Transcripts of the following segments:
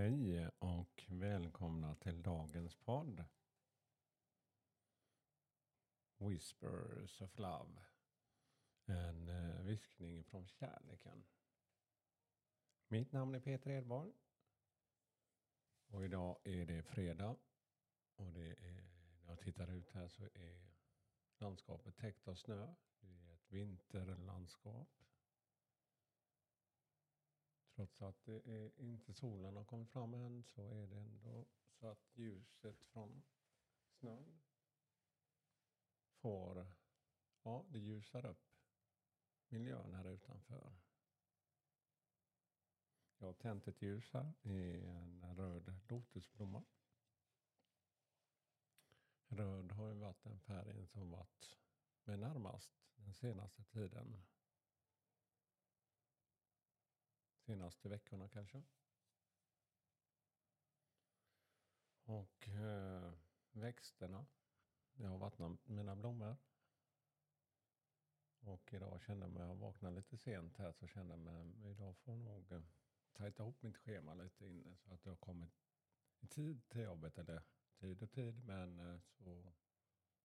Hej och välkomna till dagens podd. Whispers of Love. En eh, viskning från kärleken. Mitt namn är Peter Edborg. Och idag är det fredag. Och det är, när jag tittar ut här så är landskapet täckt av snö. Det är ett vinterlandskap. Trots att det är inte solen har kommit fram än så är det ändå så att ljuset från snön får, ja det ljusar upp miljön här utanför. Jag har tänt ett ljus här i en röd lotusblomma. Röd har ju varit den färgen som varit med närmast den senaste tiden senaste veckorna kanske. Och eh, växterna. Jag har vattnat mina blommor. Och idag kände jag mig, jag vaknade lite sent här så kände jag mig, idag får jag nog eh, tajta ihop mitt schema lite inne så att jag kommer i tid till jobbet. Eller tid och tid men eh, så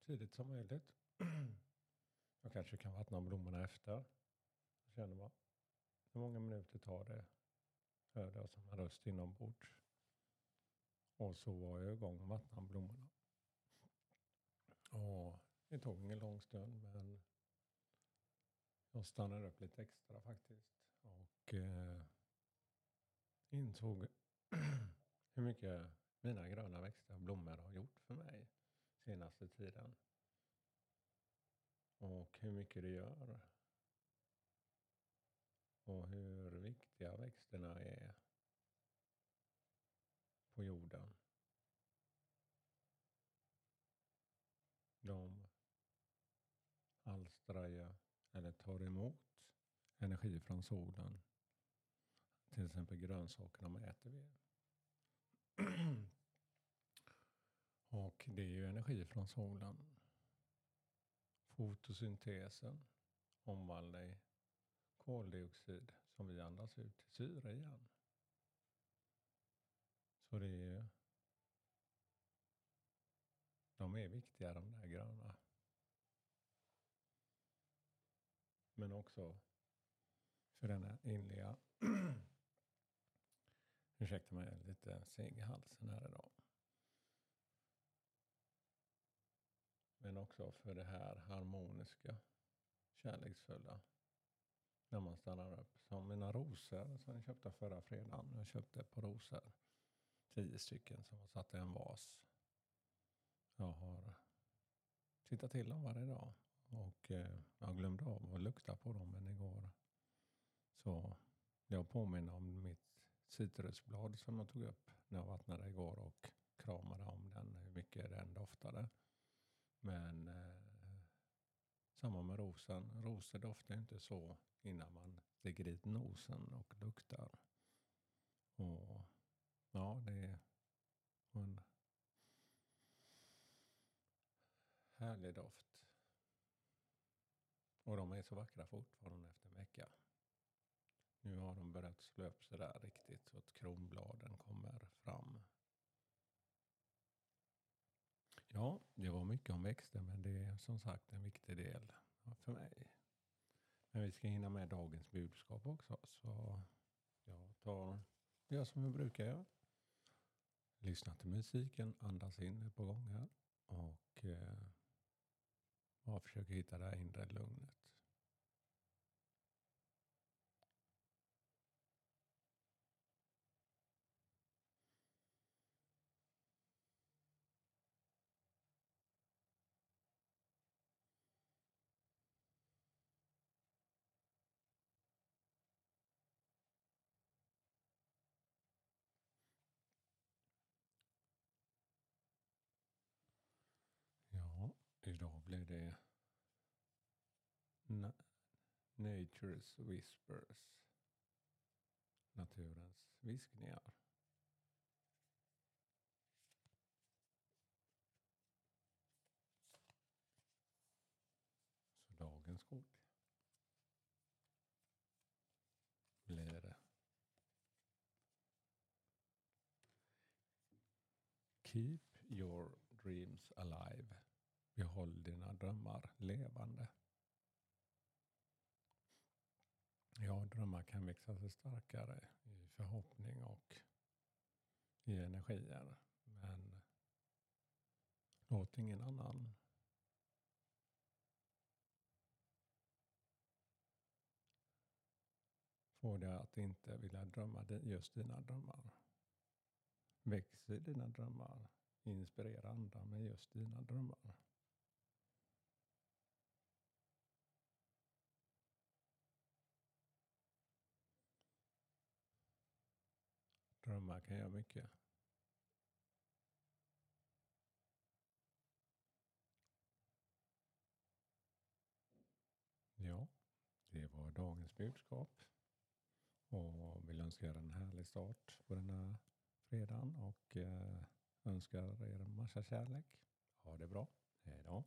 tidigt som möjligt. jag kanske kan vattna blommorna efter. Känner man. Hur många minuter tar det? Hörde jag som en röst inombords. Och så var jag igång och vattnade blommorna. Och det tog ingen lång stund men jag stannade upp lite extra faktiskt. Och eh, insåg hur mycket mina gröna växter och blommor har gjort för mig senaste tiden. Och hur mycket det gör och hur viktiga växterna är på jorden. De alstrar ju, eller tar emot energi från solen. Till exempel grönsakerna man äter vi. Och det är ju energi från solen. Fotosyntesen omvandlar koldioxid som vi andas ut till syre igen. Så det är ju... de är viktiga de där gröna. Men också för den inliga Ursäkta mig, lite seg i halsen här idag. Men också för det här harmoniska, kärleksfulla när man stannar upp. Som mina rosor som jag köpte förra fredagen. Jag köpte ett par rosor. Tio stycken som var satt i en vas. Jag har tittat till dem varje dag. Och eh, jag glömde av att lukta på dem men igår så jag påminner om mitt citrusblad som jag tog upp när jag vattnade igår och kramade om den, hur mycket den doftade. Men eh, samma med rosen. Rosor doftar inte så innan man lägger dit nosen och luktar. Och ja, det är en härlig doft. Och de är så vackra fortfarande efter en vecka. Nu har de börjat slå upp sig där riktigt så att kronbladen kommer fram. Ja, det var mycket om växter men det är som sagt en viktig del för mig. Men vi ska hinna med dagens budskap också. Så jag tar, gör som jag brukar göra. Lyssna till musiken, andas in ett par gånger. Och eh, bara försöka hitta det här inre Idag det Na Nature's Whispers. Naturens viskningar. Så dagens kort blir Keep your dreams alive. Behåll dina drömmar levande. Ja, drömmar kan växa sig starkare i förhoppning och i energier. Men låt ingen annan få dig att inte vilja drömma just dina drömmar. Väx i dina drömmar. Inspirera andra med just dina drömmar. Drömmar kan göra mycket. Ja, det var dagens budskap. Och vill önska er en härlig start på denna fredagen och eh, önskar er en massa kärlek. Ha det bra. Hej då.